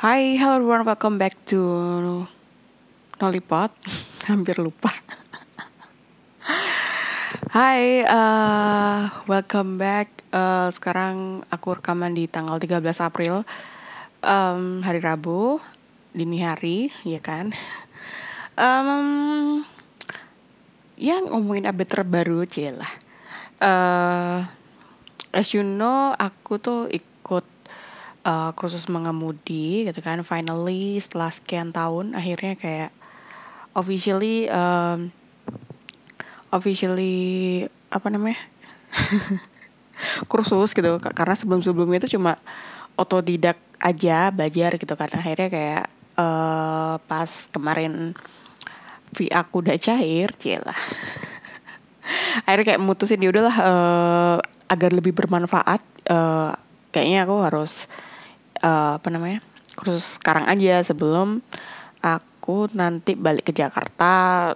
Hi, hello everyone, welcome back to Nolipot. Hampir lupa. Hai, uh, welcome back. Uh, sekarang aku rekaman di tanggal 13 April, um, hari Rabu, dini hari, ya kan? Um, yang ngomongin update terbaru, lah. Uh, as you know, aku tuh ikut uh, kursus mengemudi gitu kan. Finally setelah sekian tahun akhirnya kayak officially um, officially apa namanya? kursus gitu karena sebelum-sebelumnya itu cuma otodidak aja belajar gitu kan. Akhirnya kayak uh, pas kemarin V aku udah cair, lah akhirnya kayak mutusin ya udahlah uh, agar lebih bermanfaat uh, kayaknya aku harus uh, apa namanya kursus sekarang aja sebelum aku nanti balik ke Jakarta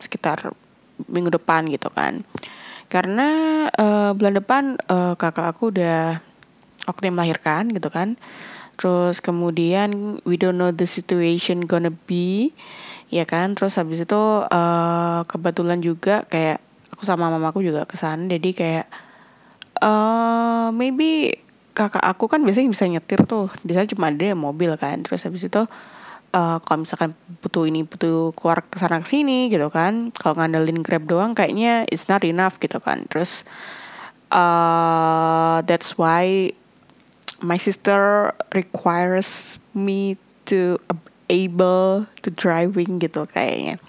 sekitar minggu depan gitu kan. Karena uh, bulan depan uh, kakak aku udah waktu melahirkan gitu kan. Terus kemudian we don't know the situation gonna be ya kan. Terus habis itu uh, kebetulan juga kayak aku sama mamaku juga ke sana jadi kayak uh, maybe kakak aku kan biasanya bisa nyetir tuh. Di sana cuma ada mobil kan. Terus habis itu uh, kalau misalkan butuh ini butuh keluar ke sana sini gitu kan. Kalau ngandelin grab doang kayaknya it's not enough gitu kan. Terus uh, that's why my sister requires me to able to driving gitu kayaknya.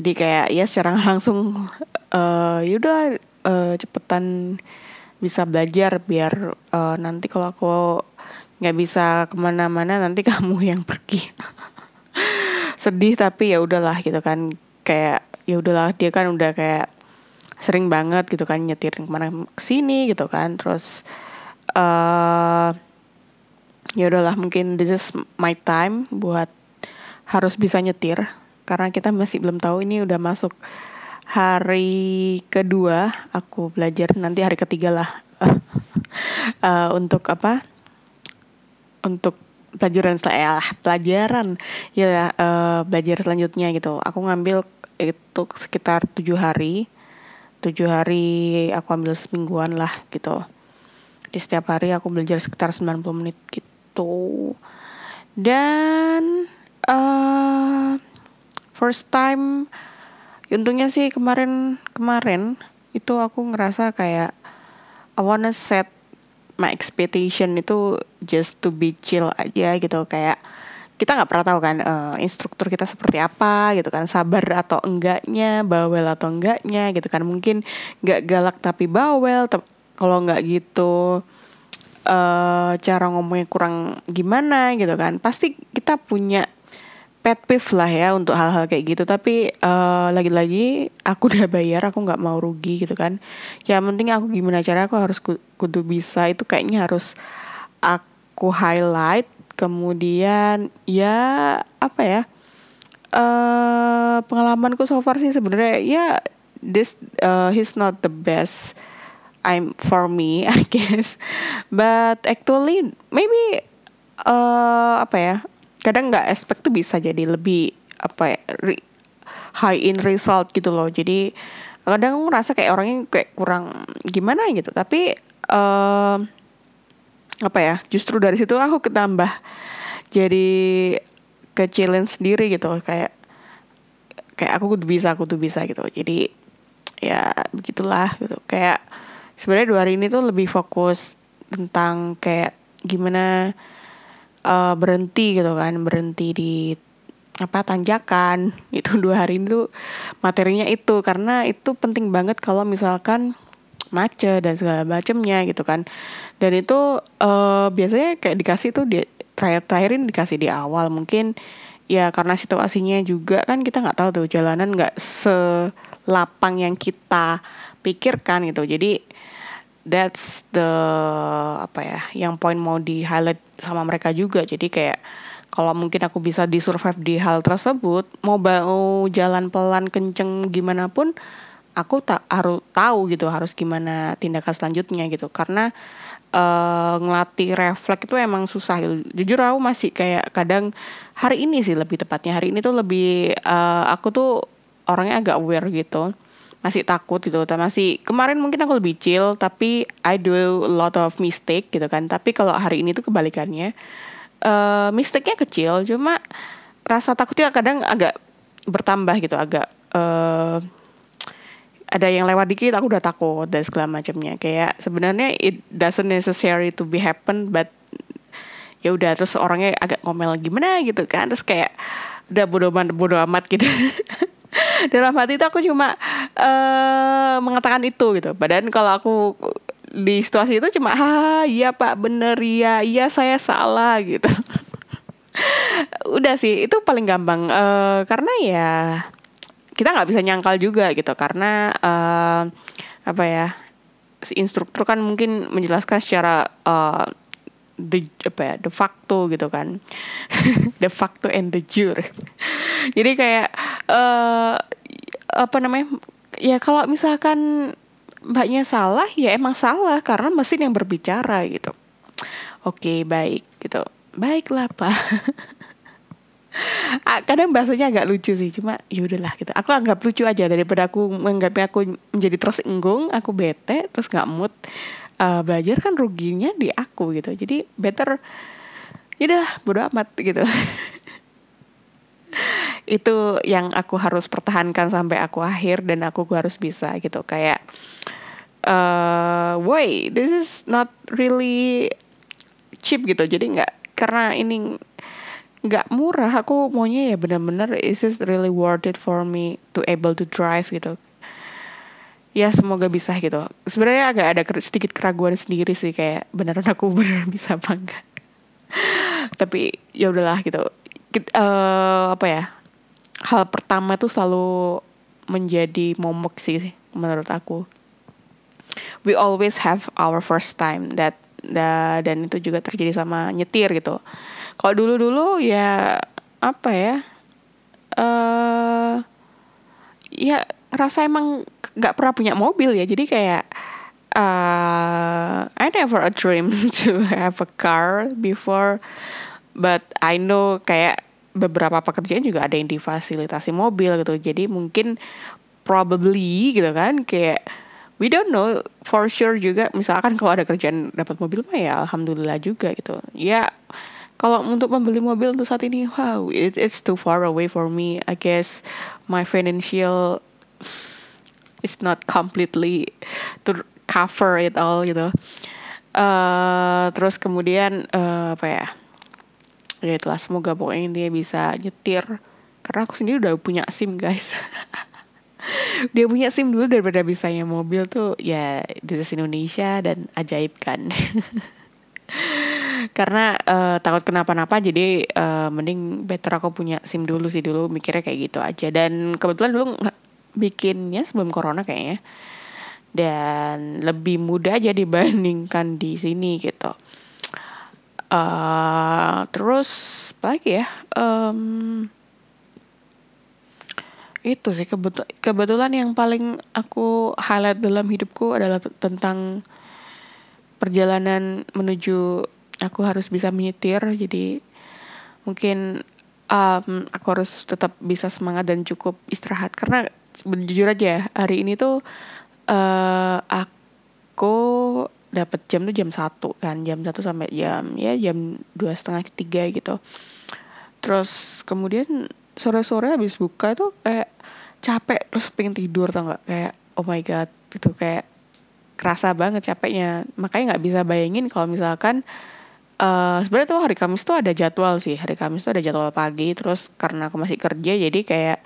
Jadi kayak ya secara langsung uh, yaudah uh, cepetan bisa belajar biar uh, nanti kalau aku nggak bisa ke mana-mana nanti kamu yang pergi. Sedih tapi ya udahlah gitu kan. Kayak ya udahlah dia kan udah kayak sering banget gitu kan nyetir ke mana sini gitu kan. Terus uh, ya udahlah mungkin this is my time buat harus bisa nyetir. Karena kita masih belum tahu ini udah masuk hari kedua aku belajar nanti hari ketiga lah. Uh, untuk apa? Untuk pelajaran ya pelajaran. Ya uh, belajar selanjutnya gitu. Aku ngambil itu sekitar tujuh hari. Tujuh hari aku ambil semingguan lah gitu. Di setiap hari aku belajar sekitar 90 menit gitu. Dan uh, first time untungnya sih kemarin kemarin itu aku ngerasa kayak I wanna set my expectation itu just to be chill aja gitu. Kayak kita nggak pernah tahu kan uh, instruktur kita seperti apa gitu kan. Sabar atau enggaknya bawel atau enggaknya gitu kan. Mungkin nggak galak tapi bawel kalau nggak gitu uh, cara ngomongnya kurang gimana gitu kan. Pasti kita punya pet peeve lah ya untuk hal-hal kayak gitu. Tapi uh, lagi-lagi aku udah bayar aku nggak mau rugi gitu kan. Ya penting aku gimana cara aku harus kudu bisa. Itu kayaknya harus aku highlight kemudian ya apa ya uh, pengalamanku so far sih sebenarnya ya this uh, he's not the best I'm for me I guess. But actually maybe uh, apa ya kadang nggak expect tuh bisa jadi lebih apa ya re, high in result gitu loh. Jadi kadang aku ngerasa kayak orangnya kayak kurang gimana gitu. Tapi uh, apa ya justru dari situ aku ketambah jadi kecilin sendiri gitu. Kayak kayak aku tuh bisa aku tuh bisa gitu. Jadi ya begitulah gitu. Kayak sebenarnya dua hari ini tuh lebih fokus tentang kayak gimana uh, berhenti gitu kan. Berhenti di apa tanjakan. Itu dua hari itu materinya itu. Karena itu penting banget kalau misalkan macet dan segala macemnya gitu kan. Dan itu uh, biasanya kayak dikasih tuh di terakhir-terakhirin dikasih di awal mungkin. Ya karena situasinya juga kan kita nggak tahu tuh jalanan nggak selapang yang kita pikirkan gitu. Jadi that's the apa ya yang poin mau di highlight sama mereka juga. Jadi kayak kalau mungkin aku bisa di survive di hal tersebut mau mau jalan pelan kenceng gimana pun aku tak harus tahu gitu harus gimana tindakan selanjutnya gitu. Karena uh, ngelatih refleks itu emang susah gitu. Jujur aku masih kayak kadang hari ini sih lebih tepatnya. Hari ini tuh lebih uh, aku tuh orangnya agak aware gitu. Masih takut gitu. Masih kemarin mungkin aku lebih chill tapi I do a lot of mistake gitu kan. Tapi kalau hari ini tuh kebalikannya uh, mistake-nya kecil cuma rasa takutnya kadang agak bertambah gitu agak uh, ada yang lewat dikit aku udah takut dan segala macamnya. Kayak sebenarnya it doesn't necessary to be happen but ya udah terus orangnya agak ngomel gimana? gitu kan. Terus kayak udah bodo bodo amat gitu. Dalam hati itu aku cuma uh, mengatakan itu gitu. Badan kalau aku di situasi itu cuma ha iya pak bener ya iya saya salah gitu. Udah sih itu paling gampang uh, karena ya kita nggak bisa nyangkal juga gitu karena uh, apa ya si instruktur kan mungkin menjelaskan secara uh, the apa ya de facto gitu kan. De facto and the jure. Jadi kayak uh, apa namanya ya kalau misalkan mbaknya salah ya emang salah karena mesin yang berbicara gitu. Oke baik gitu. Baiklah pak. Kadang bahasanya agak lucu sih cuma ya udahlah gitu. Aku anggap lucu aja daripada aku menganggapnya aku menjadi tersinggung aku bete terus nggak mood uh, belajar kan ruginya di aku gitu. Jadi better ya udah bodo amat gitu. Itu yang aku harus pertahankan sampai aku akhir dan aku harus bisa gitu. Kayak uh, wait this is not really cheap gitu. Jadi nggak karena ini nggak murah. Aku maunya ya benar-benar is this really worth it for me to able to drive gitu? Ya semoga bisa gitu. Sebenarnya agak ada sedikit keraguan sendiri sih kayak beneran aku beneran bisa apa enggak. Tapi ya udahlah gitu. Uh, apa ya? Hal pertama tuh selalu menjadi momok sih menurut aku we always have our first time that da, dan itu juga terjadi sama nyetir gitu. Kalau dulu dulu ya apa ya uh, ya rasa emang nggak pernah punya mobil ya. Jadi kayak uh, I never a dream to have a car before but I know kayak beberapa pekerjaan juga ada yang difasilitasi mobil gitu. Jadi mungkin probably gitu kan kayak we don't know for sure juga misalkan kalau ada kerjaan dapat mobil mah ya alhamdulillah juga gitu ya kalau untuk membeli mobil untuk saat ini wow it, it's too far away for me I guess my financial is not completely to cover it all gitu. Uh, terus kemudian uh, apa ya? Ya itulah semoga pokoknya dia bisa nyetir karena aku sendiri udah punya SIM guys. dia punya SIM dulu daripada bisanya mobil tuh ya di Indonesia dan ajaib kan. karena uh, takut kenapa-napa jadi uh, mending better aku punya SIM dulu sih dulu mikirnya kayak gitu aja. Dan kebetulan dulu bikinnya sebelum corona kayaknya. Dan lebih mudah aja dibandingkan di sini gitu. Uh, terus apa lagi ya? Um, itu sih kebetul kebetulan yang paling aku highlight dalam hidupku adalah tentang perjalanan menuju aku harus bisa menyetir. Jadi mungkin um, aku harus tetap bisa semangat dan cukup istirahat. Karena jujur aja hari ini tuh uh, aku dapat jam tuh jam satu kan. Jam satu sampai jam ya jam dua setengah tiga gitu. Terus kemudian sore-sore habis buka itu kayak capek terus pengen tidur tau nggak? Kayak oh my god itu kayak kerasa banget capeknya. Makanya nggak bisa bayangin kalau misalkan uh, sebenarnya tuh hari Kamis tuh ada jadwal sih. Hari Kamis tuh ada jadwal pagi terus karena aku masih kerja jadi kayak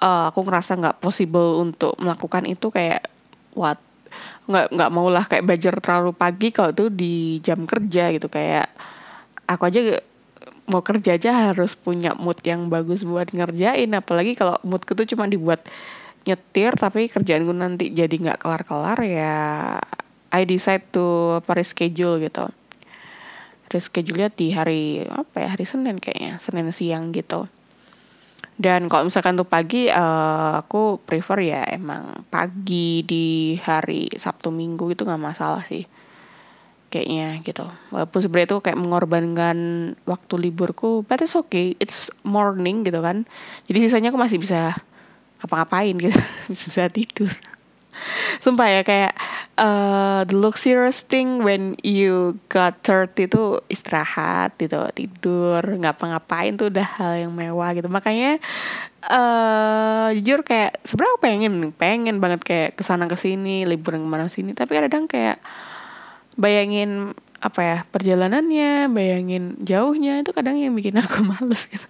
uh, aku ngerasa nggak possible untuk melakukan itu kayak what? Nggak nggak mau lah kayak belajar terlalu pagi kalau tuh di jam kerja gitu. Kayak aku aja mau kerja aja harus punya mood yang bagus buat ngerjain. Apalagi kalau moodku tuh cuma dibuat nyetir tapi kerjaanku nanti jadi nggak kelar-kelar ya I decide to apa reschedule gitu. Reschedule di hari apa ya hari Senin kayaknya Senin siang gitu. Dan kalau misalkan tuh pagi uh, aku prefer ya emang pagi di hari Sabtu Minggu itu nggak masalah sih kayaknya gitu. Walaupun sebenarnya itu kayak mengorbankan waktu liburku but it's okay. It's morning gitu kan. Jadi sisanya aku masih bisa apa-ngapain gitu. Bisa, bisa tidur. Sumpah ya kayak uh, the luxurious thing when you got 30 itu istirahat gitu. Tidur ngapa-ngapain tuh udah hal yang mewah gitu. Makanya uh, jujur kayak sebenarnya pengen pengen banget kayak ke sana ke sini liburan ke mana sini. Tapi kadang kayak bayangin apa ya perjalanannya bayangin jauhnya itu kadang yang bikin aku males gitu.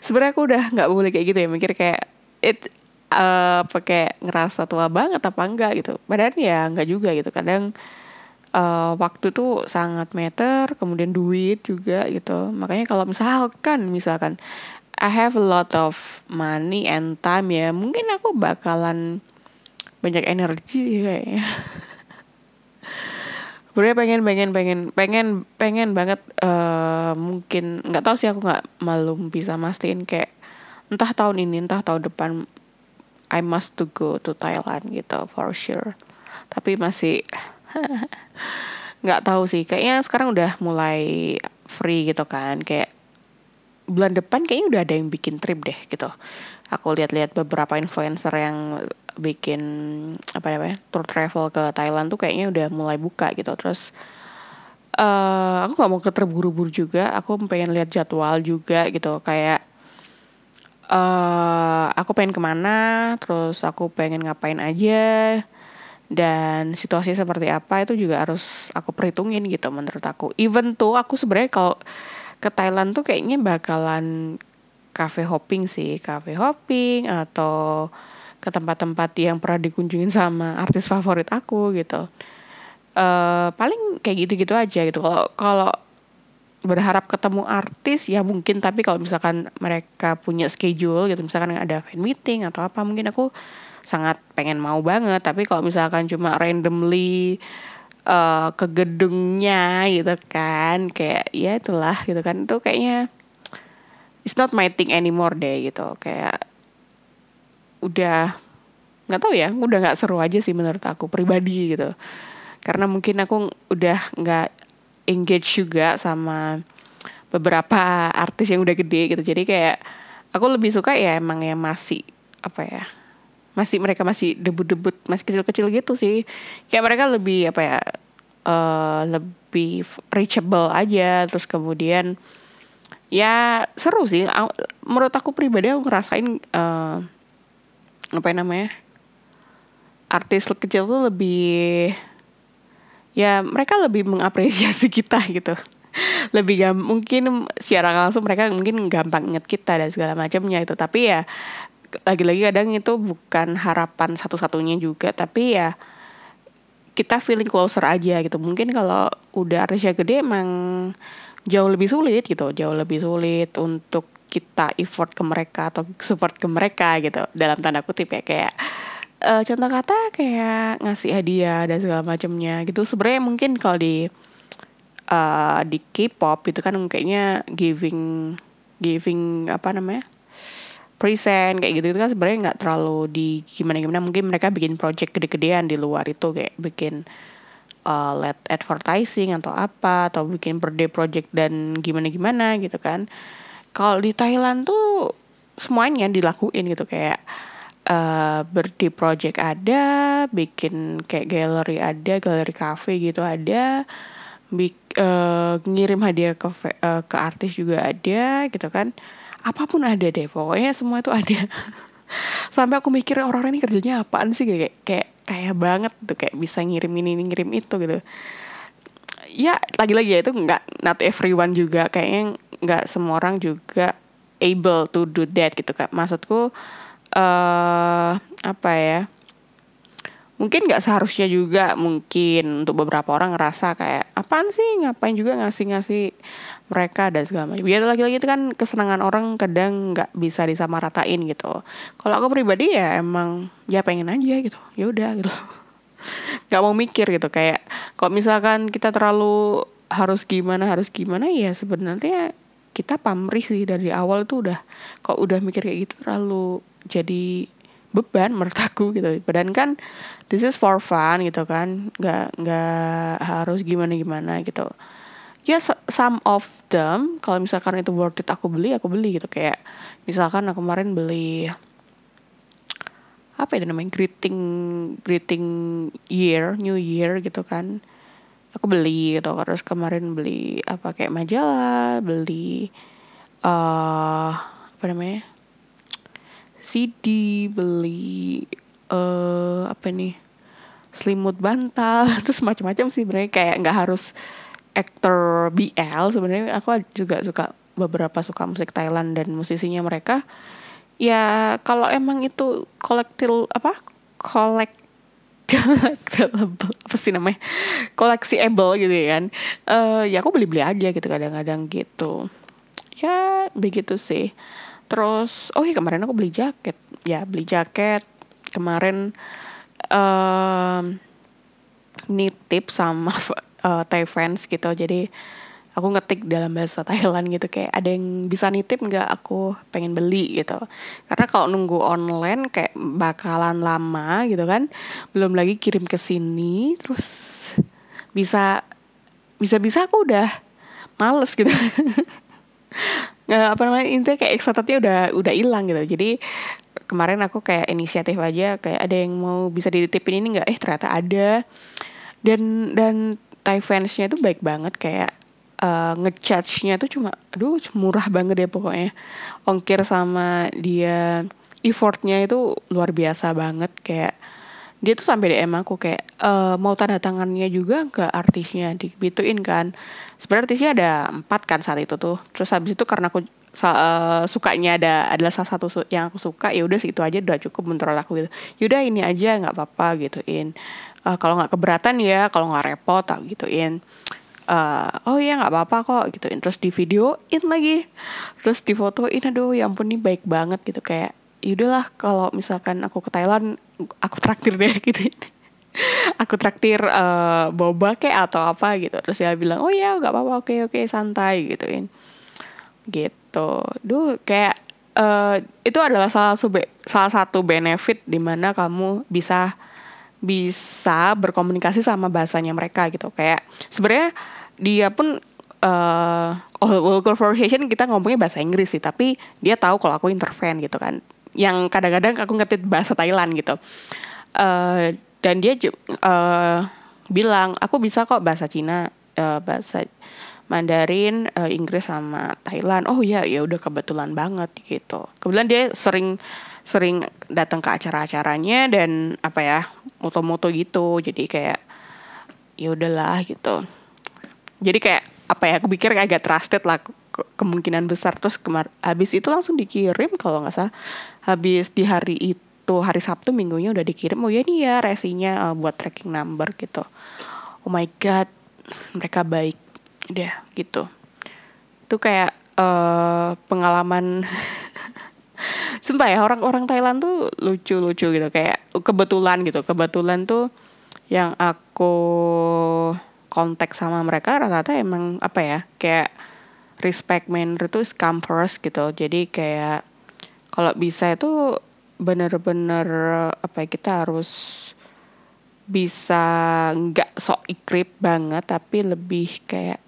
Sebenarnya aku udah nggak boleh kayak gitu ya mikir kayak it uh, pakai ngerasa tua banget apa enggak gitu. Padahal ya enggak juga gitu kadang uh, waktu tuh sangat meter kemudian duit juga gitu. Makanya kalau misalkan misalkan I have a lot of money and time ya mungkin aku bakalan banyak energi kayaknya Sebenernya pengen pengen pengen pengen pengen banget uh, mungkin nggak tahu sih aku nggak malu bisa mastiin kayak entah tahun ini entah tahun depan I must to go to Thailand gitu for sure. Tapi masih nggak tahu sih kayaknya sekarang udah mulai free gitu kan kayak bulan depan kayaknya udah ada yang bikin trip deh gitu. Aku lihat-lihat beberapa influencer yang bikin apa namanya tour travel ke Thailand tuh kayaknya udah mulai buka gitu. Terus uh, aku nggak mau ke terburu-buru juga. Aku pengen lihat jadwal juga gitu. Kayak uh, aku pengen ke mana terus aku pengen ngapain aja dan situasi seperti apa itu juga harus aku perhitungin gitu menurut aku. Even tuh aku sebenarnya kalau ke Thailand tuh kayaknya bakalan cafe hopping sih. Cafe hopping atau ke tempat-tempat yang pernah dikunjungin sama artis favorit aku gitu. Uh, paling kayak gitu-gitu aja gitu. Kalau kalau berharap ketemu artis ya mungkin. Tapi kalau misalkan mereka punya schedule gitu misalkan ada fan meeting atau apa mungkin aku sangat pengen mau banget. Tapi kalau misalkan cuma randomly uh, ke gedungnya gitu kan kayak ya itulah gitu kan. Itu kayaknya it's not my thing anymore deh gitu. Kayak udah nggak tahu ya udah nggak seru aja sih menurut aku pribadi gitu. Karena mungkin aku udah nggak engage juga sama beberapa artis yang udah gede gitu. Jadi kayak aku lebih suka ya emang yang masih apa ya masih mereka masih debut-debut masih kecil-kecil gitu sih. Kayak mereka lebih apa ya uh, lebih reachable aja. Terus kemudian ya seru sih. Menurut aku pribadi aku ngerasain uh, apa namanya artis kecil tuh lebih ya mereka lebih mengapresiasi kita gitu. Lebih gam mungkin secara langsung mereka mungkin gampang inget kita dan segala macamnya itu. Tapi ya lagi-lagi kadang itu bukan harapan satu-satunya juga. Tapi ya kita feeling closer aja gitu. Mungkin kalau udah artisnya gede emang jauh lebih sulit gitu. Jauh lebih sulit untuk kita effort ke mereka atau support ke mereka gitu. Dalam tanda kutip ya kayak uh, contoh kata kayak ngasih hadiah dan segala macamnya gitu. Sebenarnya mungkin kalau di uh, di K-pop itu kan kayaknya giving giving apa namanya present kayak gitu, -gitu kan sebenarnya nggak terlalu di gimana gimana mungkin mereka bikin project gede-gedean di luar itu kayak bikin uh, let advertising atau apa atau bikin birthday project dan gimana gimana gitu kan kalau di Thailand tuh semuanya dilakuin gitu kayak uh, birthday project ada, bikin kayak gallery ada, gallery cafe gitu ada, bik, uh, ngirim hadiah ke uh, ke artis juga ada gitu kan. Apa pun ada deh, pokoknya semua itu ada. Sampai aku mikir orang-orang ini kerjanya apaan sih kayak kayak kayak banget tuh kayak bisa ngirim ini ngirim itu gitu. Ya lagi-lagi ya itu nggak not everyone juga kayaknya nggak semua orang juga able to do that gitu kan. Maksudku uh, apa ya mungkin nggak seharusnya juga mungkin untuk beberapa orang ngerasa kayak apaan sih ngapain juga ngasih-ngasih mereka dan segala macam. Biar lagi-lagi itu kan kesenangan orang kadang nggak bisa disamaratain gitu. Kalau aku pribadi ya emang ya pengen aja gitu. Ya udah gitu. Gak mau mikir gitu kayak kalau misalkan kita terlalu harus gimana harus gimana ya sebenarnya kita pamrih sih dari awal tuh udah kok udah mikir kayak gitu terlalu jadi beban menurut aku gitu. Badan kan this is for fun gitu kan. Nggak nggak harus gimana gimana gitu. Ya some of them kalau misalkan itu worth it aku beli aku beli gitu. Kayak misalkan aku kemarin beli apa ya namanya greeting greeting year new year gitu kan aku beli gitu. Terus kemarin beli apa kayak majalah beli uh, apa namanya CD beli uh, apa nih selimut bantal terus macam-macam sih sebenarnya. Kayak nggak harus aktor BL sebenarnya. Aku juga suka beberapa suka musik Thailand dan musisinya mereka. Ya kalau emang itu kolektil apa kolek apa sih namanya? Koleksi able gitu ya kan. Uh, ya aku beli beli aja gitu kadang-kadang gitu. Ya begitu sih. Terus oh iya kemarin aku beli jaket. Ya beli jaket. Kemarin um, nitip sama uh, Thai friends gitu. Jadi aku ngetik dalam bahasa Thailand gitu kayak ada yang bisa nitip nggak aku pengen beli gitu. Karena kalau nunggu online kayak bakalan lama gitu kan belum lagi kirim ke sini terus bisa bisa bisa aku udah males gitu. Apa namanya intinya kayak excitednya udah udah hilang gitu. Jadi kemarin aku kayak inisiatif aja kayak ada yang mau bisa dititipin ini nggak? Eh ternyata ada. Dan dan Thai fansnya tuh baik banget kayak uh, ngecharge-nya tuh cuma aduh murah banget ya pokoknya. Ongkir sama dia effortnya itu luar biasa banget. Kayak dia tuh sampai DM aku kayak e, mau tanda tangannya juga ke artisnya? Dibituin kan. Sebenarnya artisnya ada empat kan saat itu tuh. Terus habis itu karena aku uh, sukanya ada adalah salah satu yang aku suka ya udah segitu aja udah cukup menurut aku gitu. Yaudah ini aja nggak apa-apa gituin. Uh, kalau nggak keberatan ya kalau nggak repot tak gituin uh, oh iya nggak apa-apa kok gituin terus di videoin lagi. Terus di fotoin aduh ya ampun nih baik banget gitu. Kayak yaudahlah kalau misalkan aku ke Thailand aku traktir deh gitu. Aku traktir uh, boba kayak atau apa gitu. Terus dia bilang oh ya nggak apa-apa oke oke santai gituin. Gitu. Duh kayak uh, itu adalah salah satu salah satu benefit di mana kamu bisa bisa berkomunikasi sama bahasanya mereka gitu. Kayak sebenarnya dia pun uh, all conversation kita ngomongnya bahasa Inggris sih tapi dia tahu kalau aku intervene gitu kan. Yang kadang-kadang aku ngetit bahasa Thailand gitu. Uh, dan dia uh, bilang aku bisa kok bahasa Cina uh, bahasa Mandarin uh, Inggris sama Thailand. Oh ya ya udah kebetulan banget gitu. Kebetulan dia sering sering datang ke acara-acaranya dan apa ya moto-moto gitu. Jadi kayak ya udahlah gitu. Jadi kayak apa ya aku pikir agak trusted lah kemungkinan besar. Terus kemar habis itu langsung dikirim kalau nggak salah. Habis di hari itu hari Sabtu minggunya udah dikirim oh ya nih ya resinya uh, buat tracking number gitu. Oh my god mereka baik deh gitu. Itu kayak uh, pengalaman sumpah ya orang-orang Thailand tuh lucu-lucu gitu. Kayak kebetulan gitu. Kebetulan tuh yang aku kontak sama mereka rata-rata emang apa ya kayak respect manner itu come first gitu. Jadi kayak kalau bisa itu bener-bener apa ya kita harus bisa nggak sok ikrip banget tapi lebih kayak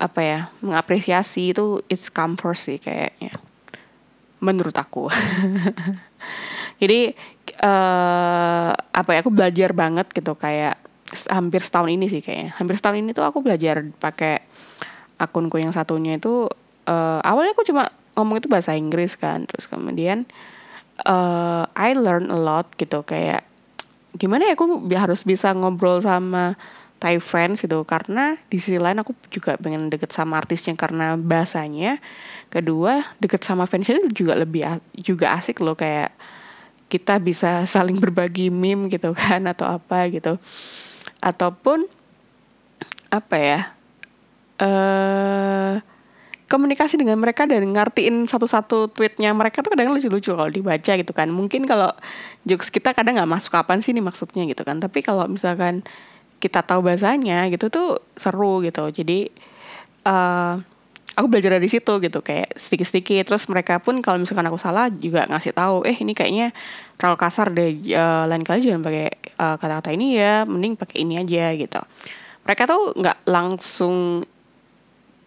apa ya mengapresiasi itu it's come first sih kayaknya menurut aku. Jadi uh, apa ya aku belajar banget gitu kayak hampir setahun ini sih kayaknya. Hampir setahun ini tuh aku belajar pakai akunku yang satunya itu uh, awalnya aku cuma ngomong itu bahasa Inggris kan terus kemudian uh, I learn a lot gitu kayak gimana ya aku harus bisa ngobrol sama Thai fans gitu. Karena di sisi lain aku juga pengen deket sama artisnya karena bahasanya. Kedua deket sama fansnya juga lebih juga asik loh. Kayak kita bisa saling berbagi meme gitu kan atau apa gitu. Ataupun apa ya uh, komunikasi dengan mereka dan ngertiin satu-satu tweetnya mereka tuh kadang lucu-lucu kalau dibaca gitu kan. Mungkin kalau jokes kita kadang nggak masuk kapan sih nih maksudnya gitu kan. Tapi kalau misalkan kita tahu bahasanya gitu tuh seru gitu. Jadi uh, aku belajar dari situ gitu kayak sedikit-sedikit. Terus mereka pun kalau misalkan aku salah juga ngasih tahu eh ini kayaknya terlalu kasar deh uh, lain kali jangan pakai uh, kata-kata ini ya mending pakai ini aja gitu. Mereka tuh nggak langsung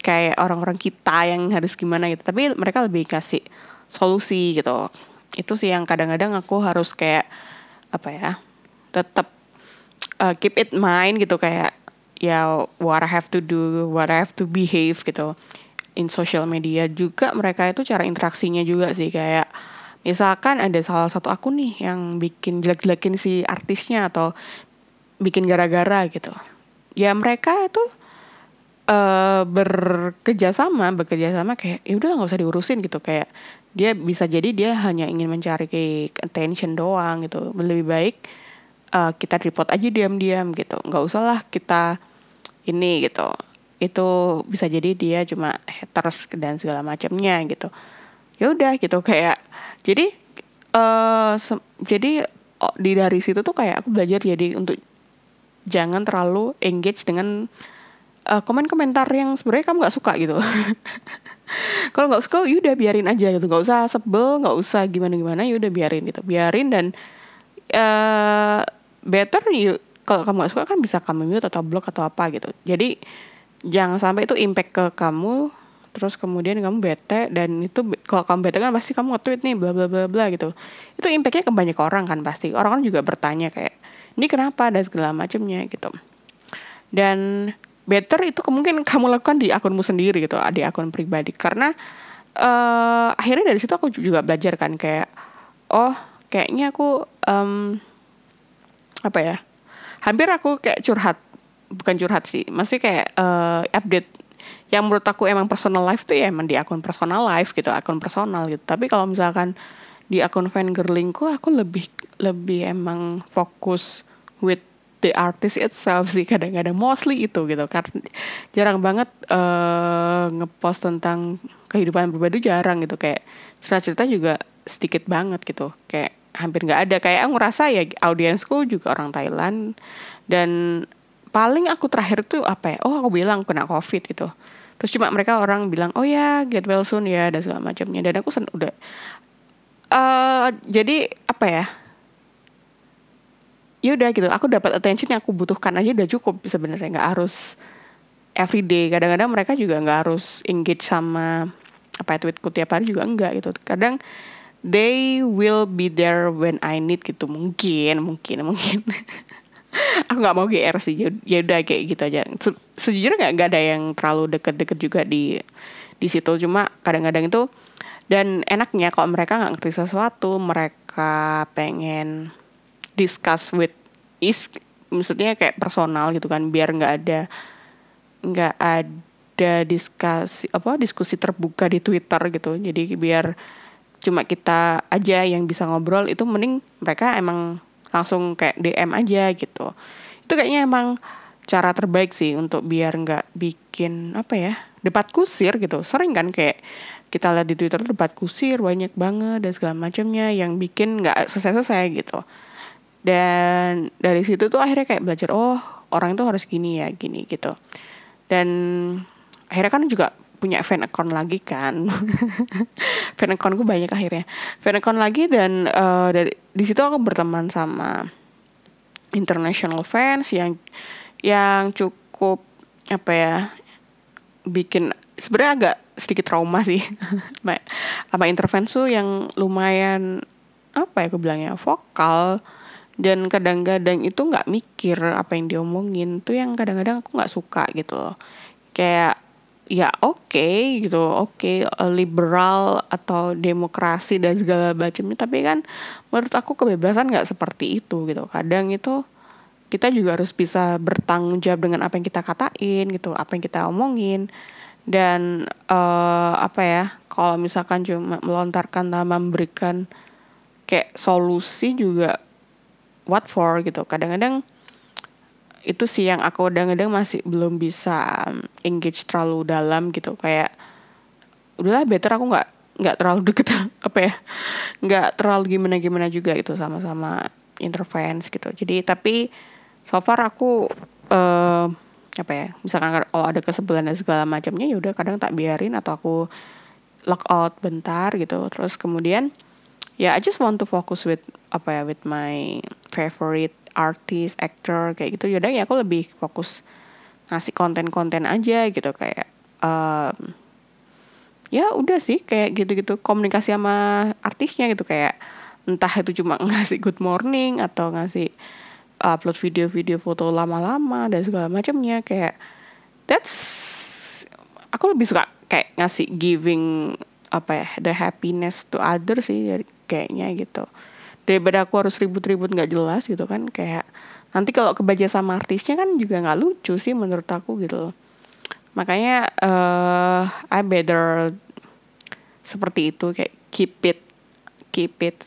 kayak orang-orang kita yang harus gimana gitu tapi mereka lebih kasih solusi gitu. Itu sih yang kadang-kadang aku harus kayak apa ya tetap uh, keep it mind gitu kayak ya what I have to do, what I have to behave gitu. In social media juga mereka itu cara interaksinya juga sih kayak misalkan ada salah satu akun nih yang bikin jelek-jelekin si artisnya atau bikin gara-gara gitu. Ya mereka itu uh, bekerja sama, bekerja sama kayak ya udah nggak usah diurusin gitu kayak dia bisa jadi dia hanya ingin mencari attention doang gitu. Lebih baik uh, kita report aja diam-diam gitu. Nggak usah lah kita ini gitu. Itu bisa jadi dia cuma haters dan segala macamnya gitu. Ya udah gitu kayak jadi uh, jadi oh, di dari situ tuh kayak aku belajar jadi untuk jangan terlalu engage dengan uh, komen-komentar yang sebenarnya kamu nggak suka gitu. Kalau nggak suka yaudah biarin aja gitu. Nggak usah sebel nggak usah gimana gimana yaudah biarin gitu. Biarin dan uh, better you kalau kamu gak suka kan bisa kamu mute atau block atau apa gitu. Jadi jangan sampai itu impact ke kamu terus kemudian kamu bete dan itu kalau kamu bete kan pasti kamu nge-tweet nih bla bla bla bla gitu. Itu impactnya ke banyak orang kan pasti. Orang kan juga bertanya kayak ini kenapa? dan segala macamnya gitu. Dan better itu kemungkinan kamu lakukan di akunmu sendiri gitu di akun pribadi. Karena uh, akhirnya dari situ aku juga belajar kan kayak oh kayaknya aku um, apa ya? Hampir aku kayak curhat. Bukan curhat sih masih kayak uh, update. Yang menurut aku emang personal life tuh ya emang di akun personal life gitu akun personal gitu. Tapi kalau misalkan di akun fangirlingku aku lebih lebih emang fokus with the artist itself sih kadang-kadang. Mostly itu gitu karena jarang banget uh, ngepost tentang kehidupan pribadi jarang gitu. Kayak cerita-cerita juga sedikit banget gitu. Kayak hampir nggak ada. Kayak aku ngerasa ya audiensku juga orang Thailand. Dan paling aku terakhir tuh apa ya? Oh aku bilang kena covid gitu terus cuma mereka orang bilang oh ya get well soon ya dan segala macamnya. Dan aku sen udah uh, jadi apa ya? Ya udah gitu aku dapat attention yang aku butuhkan aja udah cukup sebenarnya. Nggak harus everyday kadang-kadang mereka juga nggak harus engage sama apa ya tweetku tiap hari juga enggak gitu. Kadang they will be there when I need gitu. Mungkin mungkin mungkin. Aku nggak mau GR sih. Ya udah kayak gitu aja. Se sejujurnya nggak ada yang terlalu deket-deket juga di di situ. Cuma kadang-kadang itu dan enaknya kalau mereka nggak ngerti sesuatu mereka pengen discuss with is maksudnya kayak personal gitu kan. Biar nggak ada nggak ada diskusi apa diskusi terbuka di Twitter gitu. Jadi biar cuma kita aja yang bisa ngobrol itu mending mereka emang langsung kayak DM aja gitu. Itu kayaknya emang cara terbaik sih untuk biar nggak bikin apa ya debat kusir gitu. Sering kan kayak kita lihat di Twitter debat kusir banyak banget dan segala macamnya yang bikin nggak selesai-selesai gitu. Dan dari situ tuh akhirnya kayak belajar oh orang itu harus gini ya gini gitu. Dan akhirnya kan juga punya fan account lagi kan. Fan accountku banyak akhirnya. Fan account lagi dan uh, dari di situ aku berteman sama international fans yang yang cukup apa ya bikin sebenarnya agak sedikit trauma sih. Sama intervensi yang lumayan apa ya aku bilangnya vokal. Dan kadang-kadang itu nggak mikir apa yang diomongin. Tuh yang kadang-kadang aku nggak suka gitu loh. Kayak ya oke okay, gitu. Oke okay, liberal atau demokrasi dan segala macamnya. Tapi kan menurut aku kebebasan nggak seperti itu gitu. Kadang itu kita juga harus bisa bertanggung jawab dengan apa yang kita katain gitu. Apa yang kita omongin. Dan uh, apa ya kalau misalkan cuma melontarkan tanpa memberikan kayak solusi juga what for gitu. Kadang-kadang itu sih yang aku kadang-kadang masih belum bisa engage terlalu dalam gitu. Kayak udahlah better aku nggak nggak terlalu deket apa ya nggak terlalu gimana gimana juga gitu sama-sama interference gitu. Jadi tapi so far aku uh, apa ya misalkan kalau ada kesebelan dan segala macamnya ya udah kadang tak biarin atau aku lock out bentar gitu. Terus kemudian ya yeah, I just want to focus with apa ya with my favorite artist actor kayak gitu. Yaudah ya aku lebih fokus ngasih konten-konten aja gitu kayak um, ya udah sih kayak gitu-gitu komunikasi sama artisnya gitu kayak entah itu cuma ngasih good morning atau ngasih upload video-video foto lama-lama dan segala macamnya kayak that's aku lebih suka kayak ngasih giving apa ya the happiness to others sih kayaknya gitu daripada aku harus ribut-ribut nggak jelas gitu kan kayak nanti kalau kebaca sama artisnya kan juga nggak lucu sih menurut aku gitu makanya uh, I better seperti itu kayak keep it keep it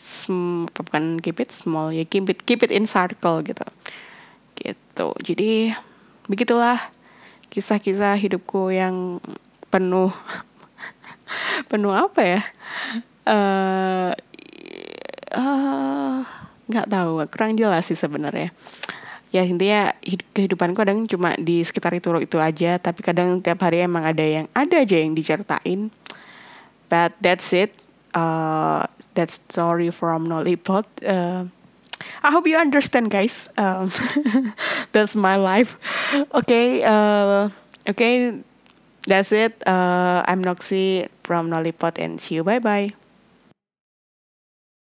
bukan keep it small ya keep it keep it in circle gitu. Gitu. Jadi begitulah kisah-kisah hidupku yang penuh penuh apa ya? Uh, nggak uh, tahu kurang jelas sih sebenarnya ya intinya kehidupanku kadang cuma di sekitar itu itu aja tapi kadang tiap hari emang ada yang ada aja yang diceritain but that's it uh, that story from Nollipot. Uh, I hope you understand, guys. Um, that's my life. Okay, uh, okay, that's it. Uh, I'm Noxy from Nollipot, and see you. Bye bye.